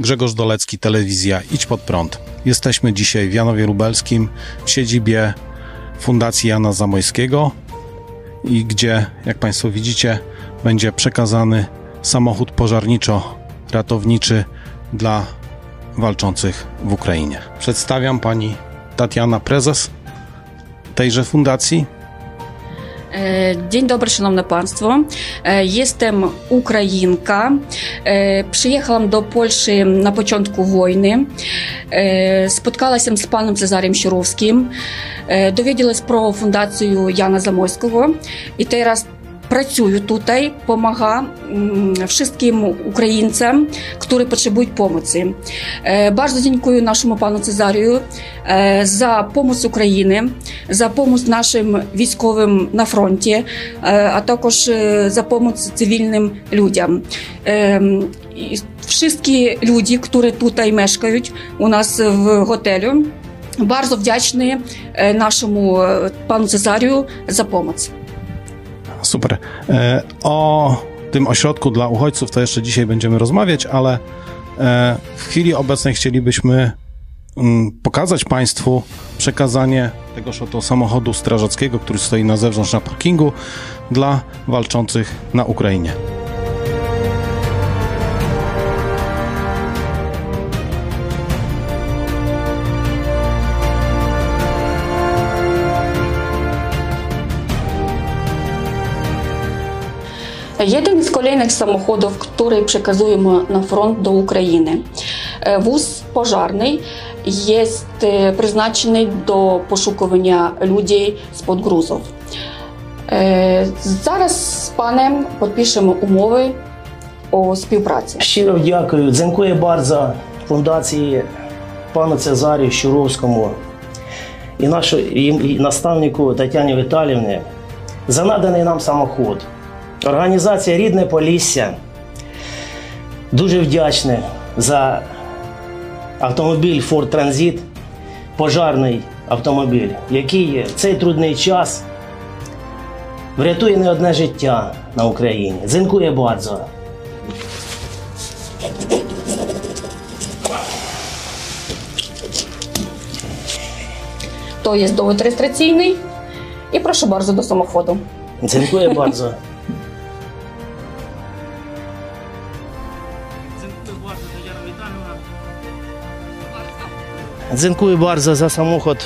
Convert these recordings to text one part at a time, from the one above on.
Grzegorz Dolecki, telewizja Idź Pod Prąd. Jesteśmy dzisiaj w Janowie Lubelskim, w siedzibie Fundacji Jana Zamojskiego i gdzie, jak Państwo widzicie, będzie przekazany samochód pożarniczo-ratowniczy dla walczących w Ukrainie. Przedstawiam Pani Tatiana Prezes tejże fundacji. E, dobry, szanowne państwo. E, Jestem Ukrainka. E, Przyjechałam do Polski na początku wojny. E, Spotkалася z panem Cezarem Щуровським. E, Dowiedziałam про фундацію Яна Замойського. І teraz працюю tutaj, помага wszystkim Українцям, які потребують pomocy. Е, dziękuję naszemu panu Cezariu e, za pomoc України, за pomoc нашим військовим на фронті, е, а також е, за pomoc цивільним людям. Е, Всі люди, які тут мешкають у нас в e, naszemu e, panu Cezariu za pomoc. Super. E, O tym ośrodku dla uchodźców to jeszcze dzisiaj będziemy rozmawiać, ale e, w chwili obecnej chcielibyśmy mm, pokazać Państwu przekazanie tegoż oto samochodu strażackiego, który stoi na zewnątrz na parkingu dla walczących na Ukrainie. Jeden z kolejnych samochodów, który przekazujemy na front do Ukrainy. E, Wóz pożarny jest e, przeznaczony do poszukiwania ludzi spod gruzów. E, Zaraz z panem podpiszemy umowy o współpracy. Щиро дякую. Дзенкує bardzo фундації пану Цезарію Щуровському і, і наставнику Тетяні Віталівні за наданий нам самоход. Організація Рідне Полісся дуже вдячна за автомобіль Ford Transit, пожарний автомобіль, який в цей трудний час врятує не одне життя на Україні. Дзенкує bardzo. To jest dowód rejestracyjny i proszę bardzo do samochodu. Dziękuję bardzo. Dziękuję bardzo за самохід,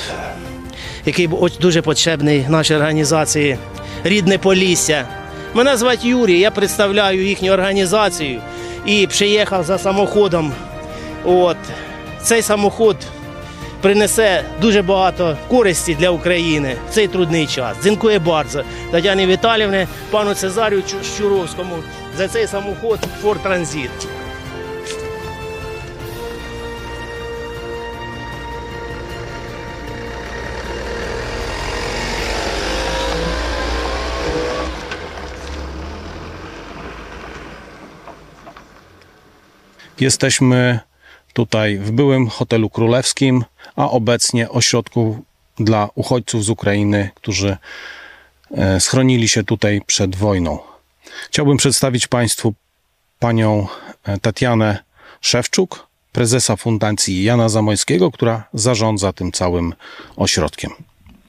який дуже потрібний нашій організації Рідне Полісся. Мене звати Юрій, я представляю їхню організацію і приїхав за самоходом. От. Цей самоход принесе дуже багато користі для України в цей трудний час. Дзінкує bardzo Тетяні Віталівні, пану Цезарю Щуровському за цей самоход Ford Transit. Jesteśmy tutaj w byłym hotelu królewskim, a obecnie ośrodku dla uchodźców z Ukrainy, którzy e, schronili się tutaj przed wojną. Chciałbym przedstawić Państwu panią e, Tatianę Szewczuk, prezesa Fundacji Jana Zamojskiego, która zarządza tym całym ośrodkiem.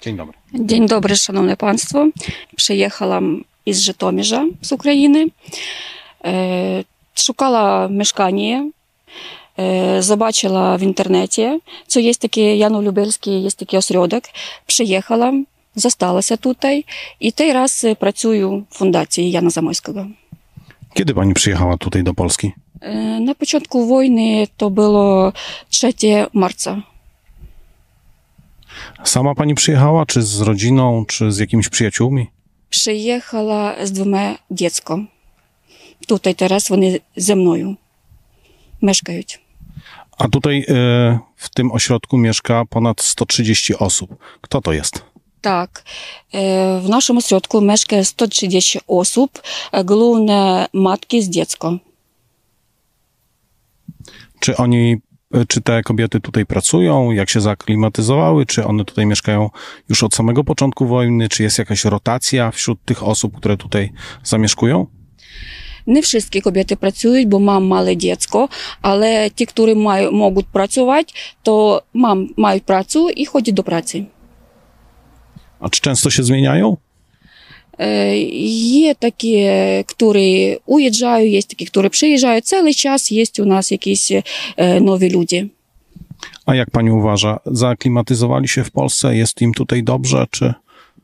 Dzień dobry. Dzień dobry, szanowne państwo. Przyjechałam z Żytomierza, z Ukrainy. Szukała mieszkania. E, Zobaczyła w internecie, co jest takie Janu Lubelski, jest taki ośrodek. Przyjechałam, została się tutaj i teraz pracuję w Fundacji Jana Zamojskiego. Kiedy pani przyjechała tutaj do Polski? Na początku wojny to było 3 marca. Sama pani przyjechała, czy z rodziną, czy z jakimiś przyjaciółmi? Przyjechała z dwoma dzieckiem. Tutaj teraz вони ze mną mieszkają. A tutaj e, w tym ośrodku mieszka ponad 130 osób. Kto to jest? Так, е, в нашому осередку мешкає 130 осіб, е, головне матки з дітськом. Czy oni, e, czy te kobiety tutaj pracują, jak się zaklimatyzowały, czy one tutaj mieszkają już od samego początku wojny, czy jest jakaś rotacja wśród tych osób, które tutaj zamieszkują? Не wszystkie kobiety pracują, bo mam małe dziecko, ale ci, którzy mają, mogą pracować, to mam, mają pracę i chodzą do pracy. A czy często się zmieniają? Е, Є такі, які уїжджають, є такі, які приїжджають. Цілий час є у нас якісь е, нові люди. A jak pani uważa, zaaklimatyzowali się w Polsce? Jest im tutaj dobrze, czy...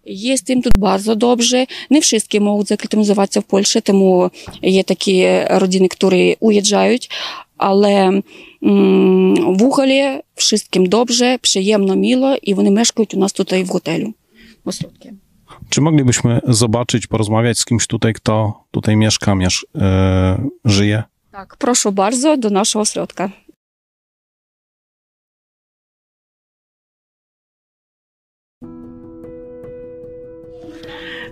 Є з тим тут дуже добре. Не всі можуть закритимізуватися в Польщі, тому є такі родини, які уїжджають. Але м, в Уголі всім добре, przyjemno, мило, і вони мешкають у нас тут і в готелю. В Остродці. Czy moglibyśmy zobaczyć, porozmawiać z kimś tutaj, kto tutaj mieszka, miesz, e, żyje? Так, прошу bardzo до нашого остродка.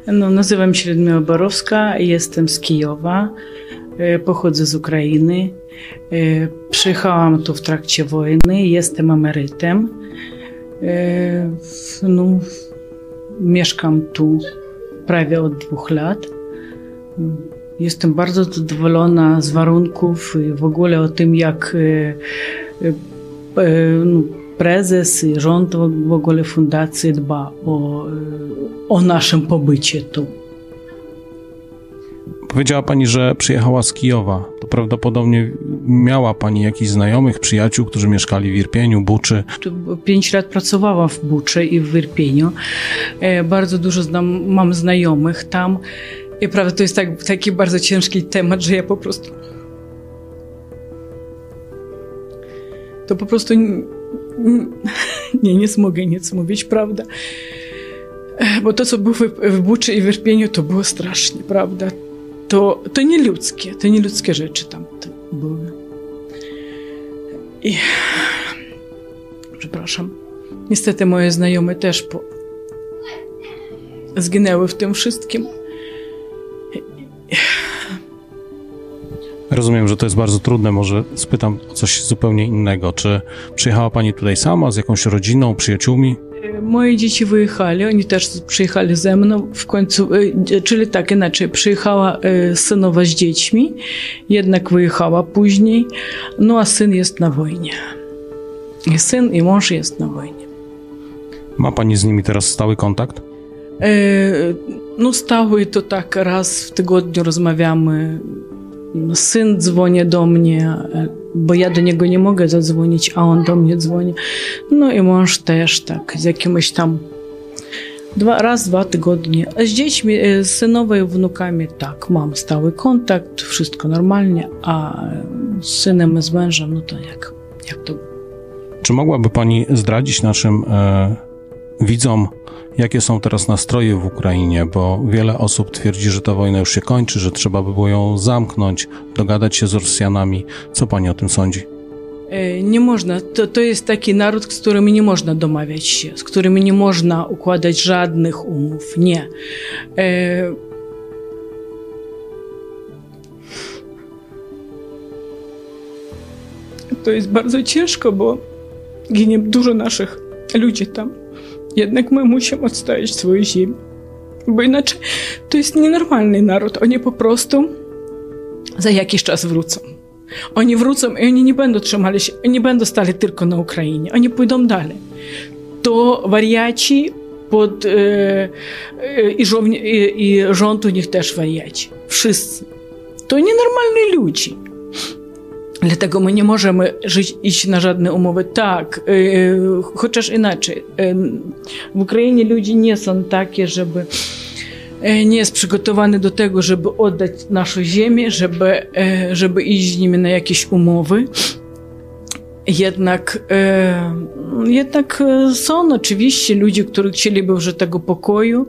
No, nazywam się Ludmiła Borowska, jestem z Kijowa, e, pochodzę z Ukrainy. E, Przyjechałam tu w trakcie wojny, jestem emerytem. E, No, mieszkam tu prawie od dwóch lat. Jestem bardzo zadowolona z warunków i w ogóle o tym, jak prezes i rząd w ogóle fundacji dba o, o naszym pobycie tu. Powiedziała pani, że przyjechała z Kijowa. To prawdopodobnie miała pani jakichś znajomych, przyjaciół, którzy mieszkali w Irpieniu, Buczy. Pięć lat pracowałam w Buczy i w Irpieniu. E, Bardzo dużo znam, mam znajomych tam. I prawda, to jest tak, taki bardzo ciężki temat, że ja po prostu. To po prostu. Nie, nie mogę nic mówić, prawda? Bo to, co było w, Buczy i w Irpieniu, to było strasznie, prawda? To, to nie ludzkie, to nie ludzkie rzeczy tam były. I przepraszam. Niestety moje znajome też po... zginęły w tym wszystkim. Rozumiem, że to jest bardzo trudne. Może spytam o coś zupełnie innego. Czy przyjechała pani tutaj sama, z jakąś rodziną, przyjaciółmi? E, Moje dzieci wyjechali, oni też przyjechali ze mną w końcu, e, czyli tak inaczej, przyjechała e, synowa z dziećmi, jednak wyjechała później, no a syn jest na wojnie. I syn i mąż jest na wojnie. Ma pani z nimi teraz stały kontakt? E, No stały to tak raz w tygodniu rozmawiamy. Syn dzwoni do mnie, bo ja do niego nie mogę zadzwonić, a on do mnie dzwoni. No i mąż też tak, z jakimiś tam dwa, raz, dwa tygodnie. Z dziećmi, e, z synowa i wnukami tak, mam stały kontakt, wszystko normalnie, a z synem z mężem, no to jak, jak to Czy mogłaby pani zdradzić naszym e, widzom, jakie są teraz nastroje w Ukrainie? Bo wiele osób twierdzi, że ta wojna już się kończy, że trzeba by było ją zamknąć, dogadać się z Rosjanami. Co pani o tym sądzi? E, Nie można. To, to jest taki naród, z którym nie można domawiać się, z którym nie można układać żadnych umów. Nie. E, To jest bardzo ciężko, bo ginie dużo naszych ludzi tam. Jednak my musimy odstawić swoją ziemię. Bo inaczej to jest nienormalny naród. Oni po prostu za jakiś czas wrócą. Oni wrócą i oni nie będą trzymali się, nie będą stali tylko na Ukrainie. Oni pójdą dalej. To wariaci pod, e, e, i, żołni- i, i rząd u nich też wariaci. Wszyscy. To nienormalni ludzie. Dlatego my nie możemy żyć, iść na żadne umowy. Tak, e, chociaż inaczej. E, w Ukrainie ludzie nie są takie, żeby e, nie jest przygotowany do tego, żeby oddać naszą ziemię, żeby, e, żeby iść z nimi na jakieś umowy. Jednak, e, jednak są oczywiście ludzie, którzy chcieliby już tego pokoju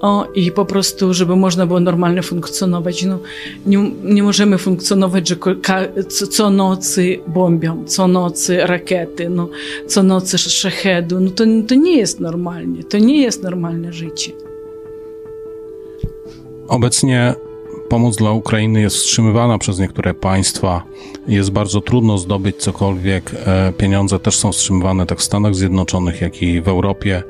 o, i po prostu, żeby można było normalnie funkcjonować. No, nie, nie możemy funkcjonować, że co, co nocy bombią, co nocy rakiety, no, co nocy szachedu. No to, to nie jest normalnie, to nie jest normalne życie. Obecnie pomoc dla Ukrainy jest wstrzymywana przez niektóre państwa. Jest bardzo trudno zdobyć cokolwiek. E, Pieniądze też są wstrzymywane tak w Stanach Zjednoczonych, jak i w Europie.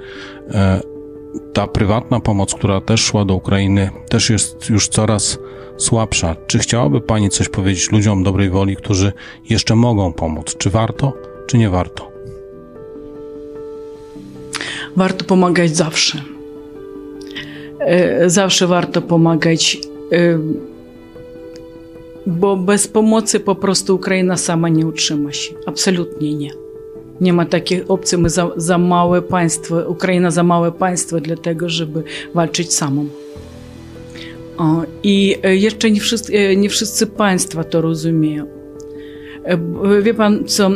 Ta prywatna pomoc, która też szła do Ukrainy, też jest już coraz słabsza. Czy chciałaby Pani coś powiedzieć ludziom dobrej woli, którzy jeszcze mogą pomóc? Czy warto, czy nie warto? Warto pomagać zawsze. E, zawsze warto pomagać, e, bo bez pomocy po prostu Ukraina sama nie utrzyma się. Absolutnie nie. Nie ma takich opcji. My za, za małe państwo, Ukraina za małe państwo dla tego, żeby walczyć samą. I jeszcze nie wszyscy, nie wszyscy państwa to rozumieją. Wie pan co,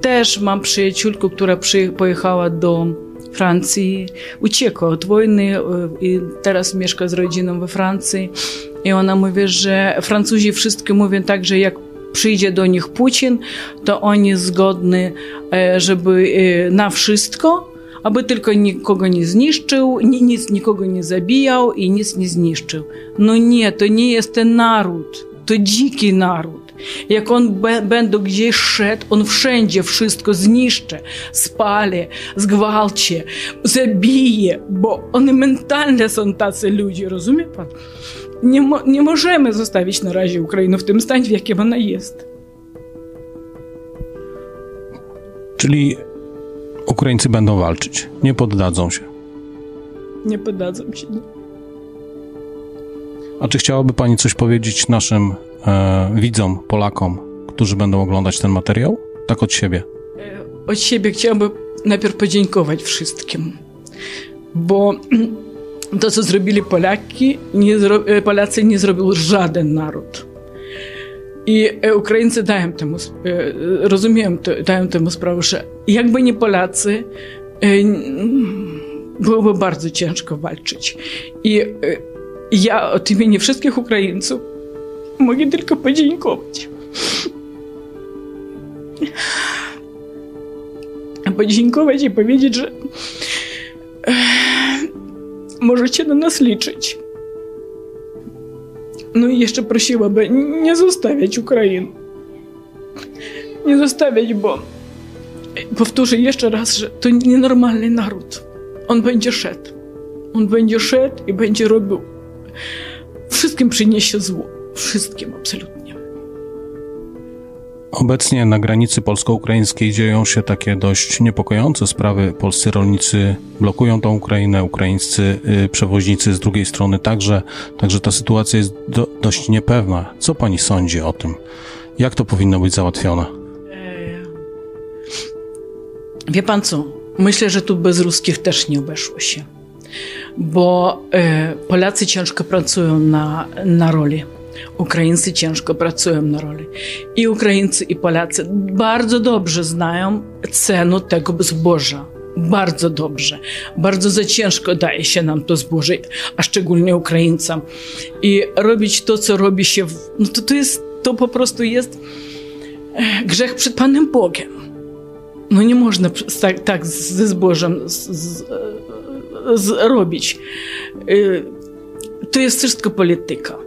też mam przyjaciółkę, która pojechała do Francji, uciekła od wojny i teraz mieszka z rodziną we Francji. I ona mówi, że Francuzi wszystkie mówią tak, że jak przyjdzie do nich Putin, to oni zgodni, żeby na wszystko, aby tylko nikogo nie zniszczył, nic nikogo nie zabijał i nic nie zniszczył. No nie, to nie jest ten naród, to dziki naród. Jak on będzie gdzieś szedł, on wszędzie wszystko zniszczy, spali, zgwałci, zabije, bo oni mentalnie są tacy ludzie, rozumie pan? Nie, mo nie możemy zostawić na razie Ukrainę w tym stanie, w jakim ona jest. Czyli Ukraińcy będą walczyć, nie poddadzą się. Nie poddadzą się. Nie. A czy chciałaby Pani coś powiedzieć naszym e, widzom, Polakom, którzy będą oglądać ten materiał? Tak od siebie. E, od siebie chciałabym najpierw podziękować wszystkim, bo to, co zrobili Polaki, nie zro... E, Polacy nie zrobił żaden naród. I e, Ukraińcy dają temu, rozumiem, dają temu sprawę, że jakby nie Polacy, byłoby bardzo ciężko walczyć. I ja od imienia wszystkich Ukraińców mogę tylko podziękować. Podziękować i powiedzieć, że możecie na nas liczyć. No i jeszcze prosiłaby nie zostawiać Ukrainy. Nie zostawiać, bo powtórzę jeszcze raz, że to nienormalny naród. On będzie szedł. On będzie szedł i będzie robił. Wszystkim przyniesie zło. Wszystkim absolutnie. Obecnie na granicy polsko-ukraińskiej dzieją się takie dość niepokojące sprawy. Polscy rolnicy blokują tą Ukrainę, ukraińscy y, przewoźnicy z drugiej strony także. Także ta sytuacja jest do, dość niepewna. Co pani sądzi o tym? Jak to powinno być załatwione? Wie pan co? Myślę, że tu bez ruskich też nie obeszło się, bo e, Polacy ciężko pracują na, na roli. Ukraińcy ciężko pracują na roli. I Ukraińcy, i Polacy bardzo dobrze znają cenę tego zboża. Bardzo dobrze. Bardzo za ciężko daje się nam to zboże, a szczególnie Ukraińcom. I robić to, co robi się, w, no to, to jest, to po prostu jest e, grzech przed Panem Bogiem. No nie można tak, tak ze zbożem z, z, z, robić. E, to jest wszystko polityka.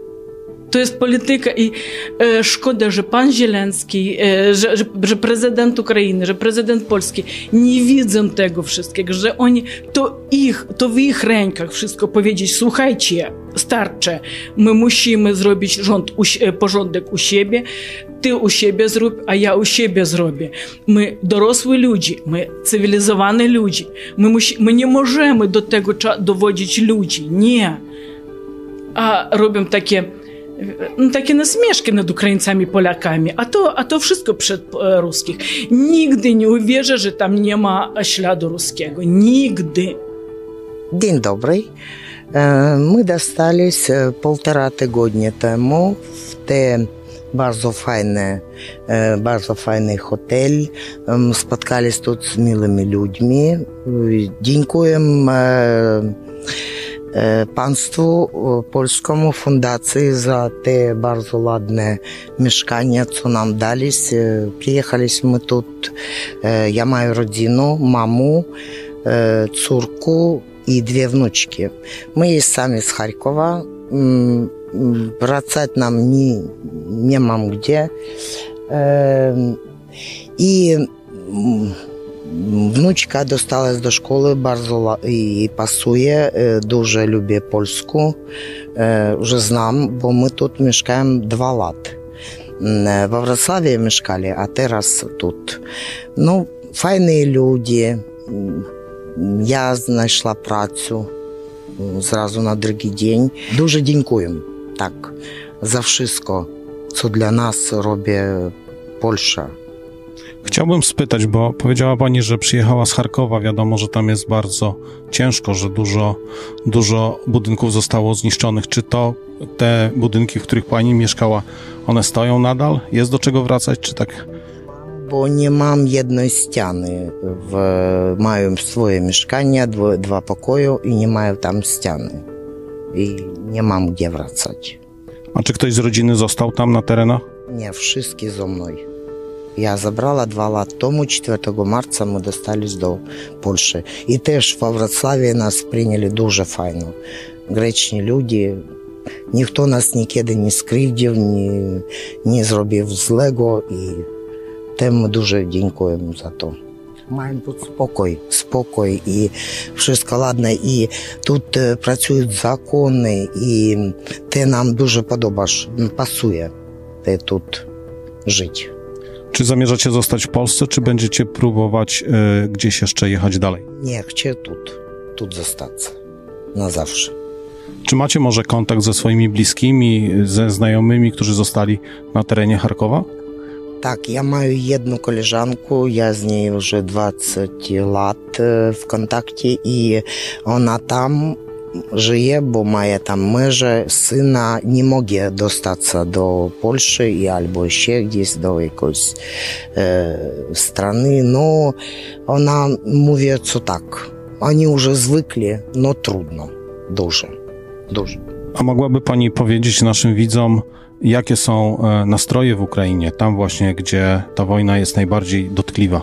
To jest polityka i e, szkoda, że pan Zielenski, e, że, że, że, prezydent Ukrainy, że prezydent Polski nie widzą tego wszystkiego, że oni, to ich, to w ich rękach wszystko powiedzieć, słuchajcie, starcze, my musimy zrobić rząd, u, porządek u siebie, ty u siebie zrób, a ja u siebie zrobię. My dorosły ludzie, my cywilizowani ludzie, my, musi, my nie możemy do tego dowodzić ludzi, nie. A robią takie no, takie nasmieszki nad Ukraińcami, Polakami, a to, a to wszystko przed e, ruskich. Nigdy nie uwierzę, że tam nie ma śladu ruskiego. Nigdy. Dzień dobry. My dostались полтора tygodnia temu w te bardzo fajny, bardzo fajny hotel. Spotkaliśmy tu z miłymi ludźmi. Dziękuję co nam dali. Przyjechaliśmy tu. Ja mam rodzinę, mamę, córkę i dwie wnuczki. My jest sami z Charkowa. Wracać nam nie, nie mam gdzie. I Внучка досталась до школи, bardzo їй пасує, е, дуже любить польську. Е, Вже знам, бо ми тут мешкаємо два лат. М, Во Вроцлаві мешкали, а зараз тут. Ну, файні люди. Я знайшла працю зразу на другий день. Дуже дякуємо так za wszystko, co dla nas robi Polsza. Chciałbym spytać, bo powiedziała Pani, że przyjechała z Charkowa. Wiadomo, że tam jest bardzo ciężko, że dużo, dużo budynków zostało zniszczonych. Czy to te budynki, w których Pani mieszkała, one stoją nadal? Jest do czego wracać, czy tak? Bo nie mam jednej ściany. W, mają swoje mieszkania, dwa, dwa pokoje i nie mają tam ściany. I nie mam gdzie wracać. A czy ktoś z rodziny został tam na terenach? Nie, wszystkie ze mną. я забрала два лат тому. 4 марта ми достались до Польщі. І теж во Вроцлаві нас прийняли дуже файно. Гречні люди. Ніхто нас нікуди не скривдів, ні, не зробив злего. І тим ми дуже дякуємо за то. Маємо тут спокій, спокій і все ладно. І тут е, працюють закони, і ти нам дуже подобаєш, пасує, ти тут жити. Czy zamierzacie zostać w Polsce, czy będziecie próbować y, gdzieś jeszcze jechać dalej? Nie, chcę tu, tu zostać. Na zawsze. Czy macie może kontakt ze swoimi bliskimi, ze znajomymi, którzy zostali na terenie Charkowa? Tak, ja mam jedną koleżankę, ja z niej już 20 lat e, w kontakcie i ona tam żyje, bo має там межі, сина не може достатися до Польщі і або ще десь до якоїсь е, страни. Ну, вона мовить, що так. Вони вже звикли, но трудно. Дуже. Дуже. A mogłaby Pani powiedzieć naszym widzom, jakie są e, nastroje w Ukrainie, tam właśnie, gdzie ta wojna jest najbardziej dotkliwa?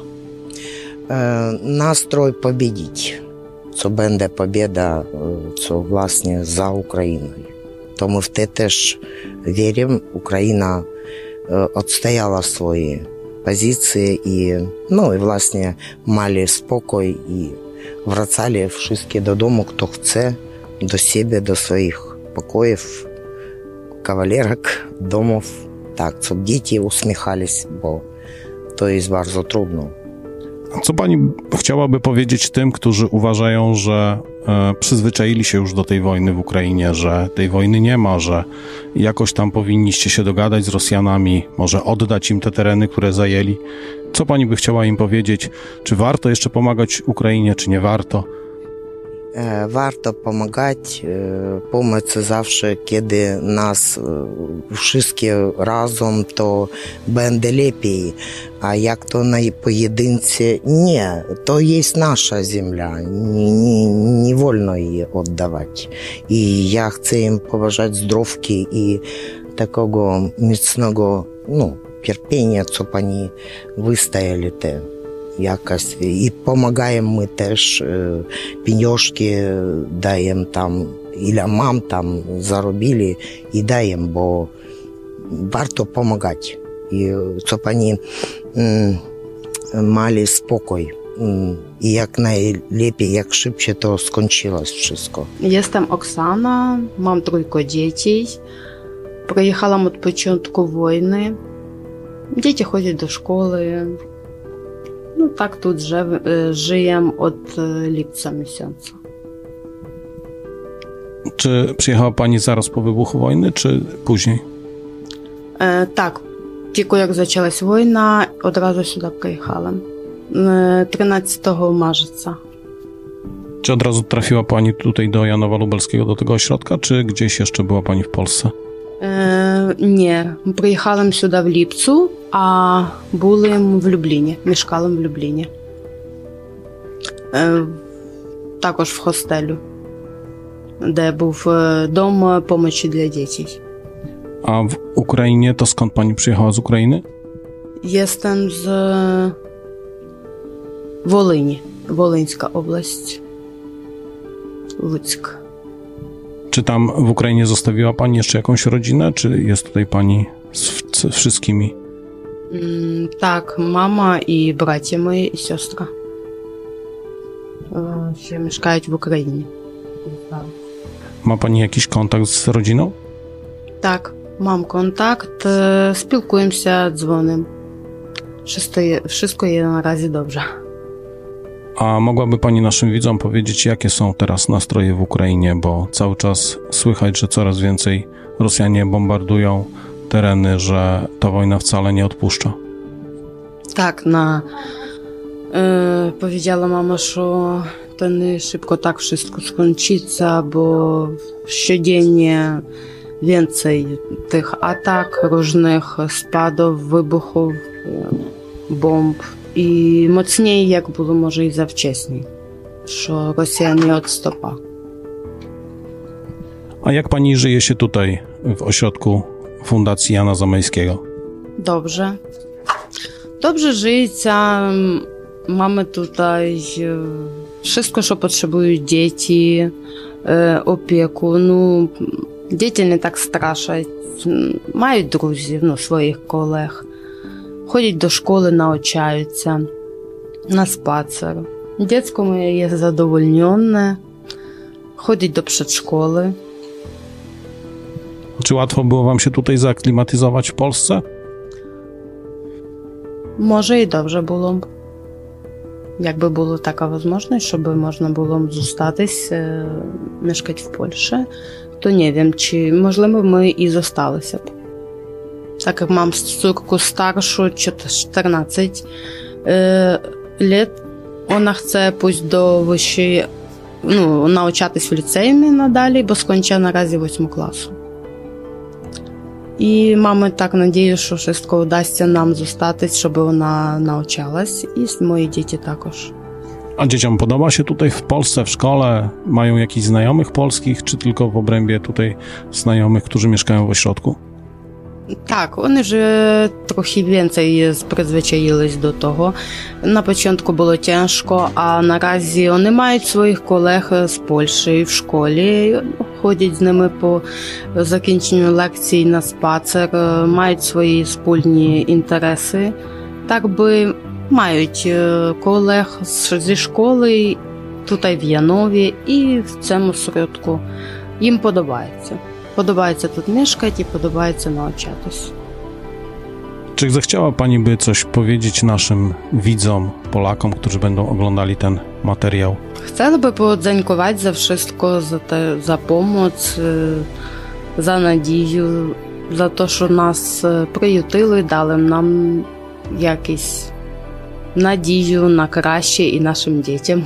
Е, настрой побідіть. Це буде побіда, е, це власне за Україною. Тому в те теж віримо. Україна е, відстояла свої позиції і, ну, і власне мали спокій і врацали всі додому, хто хоче, до себе, до своїх покоїв, кавалерок, домов. Так, щоб діти усміхались, бо то є дуже трудно. Co Pani chciałaby powiedzieć tym, którzy uważają, że e, przyzwyczaili się już do tej wojny w Ukrainie, że tej wojny nie ma, że jakoś tam powinniście się dogadać z Rosjanami, może oddać im te tereny, które zajęli? Co Pani by chciała im powiedzieć? Czy warto jeszcze pomagać Ukrainie, czy nie warto? Warto pomagać. Pomoc zawsze, kiedy nas wszystkie разом, to będzie lepiej. A jak to na pojedynce, nie. To jest nasza ziemia. Nie, nie, nie wolno jej oddawać. I ja chcę im poważać zdrówki i такого міцного ну, терпіння, щоб вони вистояли те. якось. І допомагаємо ми теж е, пеньошки даємо там, іля мам там заробили і даємо, бо варто допомагати. І щоб вони м, мали спокій. М, І як найлепше, як швидше, то скончилось все. Jestem Oksana, mam trójkę dzieci. Приїхала od początku wojny. Dzieci chodzą do szkoły. No tak tu drzew, żyję od e, lipca miesiąca. Czy przyjechała Pani zaraz po wybuchu wojny, czy później? E, tak, tylko jak zaczęłaś wojna, od razu сюди приїхала. E, 13 marca. Czy od razu trafiła Pani tutaj do Janowa Lubelskiego, do tego ośrodka, czy gdzieś jeszcze była Pani w Polsce? Е, ні, приїхали сюди в Ліпцу, а були в Любліні, мешкали в Любліні. Е, також в хостелю, де був е, дом помочі для дітей. A w Ukrainie to skąd Pani przyjechała z Ukrainy? Jestem з е, Волині, Волинська область. Луцьк. Czy tam w Ukrainie zostawiła Pani jeszcze jakąś rodzinę, czy jest tutaj Pani z w- z wszystkimi? М, Так, мама і браття мої, і сестра. е, ще мешкають в Україні. Ma pani jakiś kontakt z rodziną? Так, мам контакт, е, спілкуємося, дзвонимо. Wszystko є, wszystko є наразі добре. A mogłaby pani naszym widzom powiedzieć, jakie są teraz nastroje w Ukrainie, bo cały czas słychać, że coraz więcej Rosjanie bombardują tereny, że ta wojna wcale nie odpuszcza. Tak, na. E, powiedziała mama, że to nie szybko tak wszystko skończy, bo codziennie więcej tych atak, różnych spadów, wybuchów, bomb i mocniej jak było może i za wcześnie, że Rosja nie odstopa. A jak pani żyje się tutaj w ośrodku Fundacji Jana Zamojskiego? Dobrze. Dobrze żyється. Mamy tutaj e, wszystko, co potrzebują dzieci, e, opieku. No, dzieci nie tak straszать. Мають друзів, ну, своїх колег. Ходять до школи, навчаються на спацер. Дітсько моє є задовольнене. Ходять до przedszkoły. Czy łatwo było wam się tutaj zaaklimatyzować w Polsce? Може і добре було. Якби була така можливість, щоб можна було зостатись, е, мешкати в Польщі, то не wiem, чи можливо ми і зосталися б. Так як мам córku старшу 14 е, літ, вона хоче пусть до вищої, ну, навчатись в ліцеї надалі, бо скончила наразі 8 класу. І мами так надію, що wszystko вдасться нам зостатись, щоб вона навчалась, і мої діти також. A dzieciom podoba się tutaj w Polsce, w szkole? Mają jakichś znajomych polskich, czy tylko w obrębie tutaj znajomych, którzy mieszkają w ośrodku? Так, вони вже трохи більше призвичаїлись до того. На початку було тяжко, а наразі вони мають своїх колег з Польщі в школі, ходять з ними по закінченню лекцій на спацер, мають свої спільні інтереси. Так би мають е, колег зі школи тут в Янові і в цьому осередку. Їм подобається. Podobaється тут мешкати і подобається навчатись. Czy zechciała pani by coś powiedzieć naszym widzom, Polakom, którzy będą oglądali ten materiał? Хотіла би подякувати за wszystko, за те, за pomoc, е, за надію, за те, що нас е, приютили, дали нам якісь надію на краще і нашим дітям.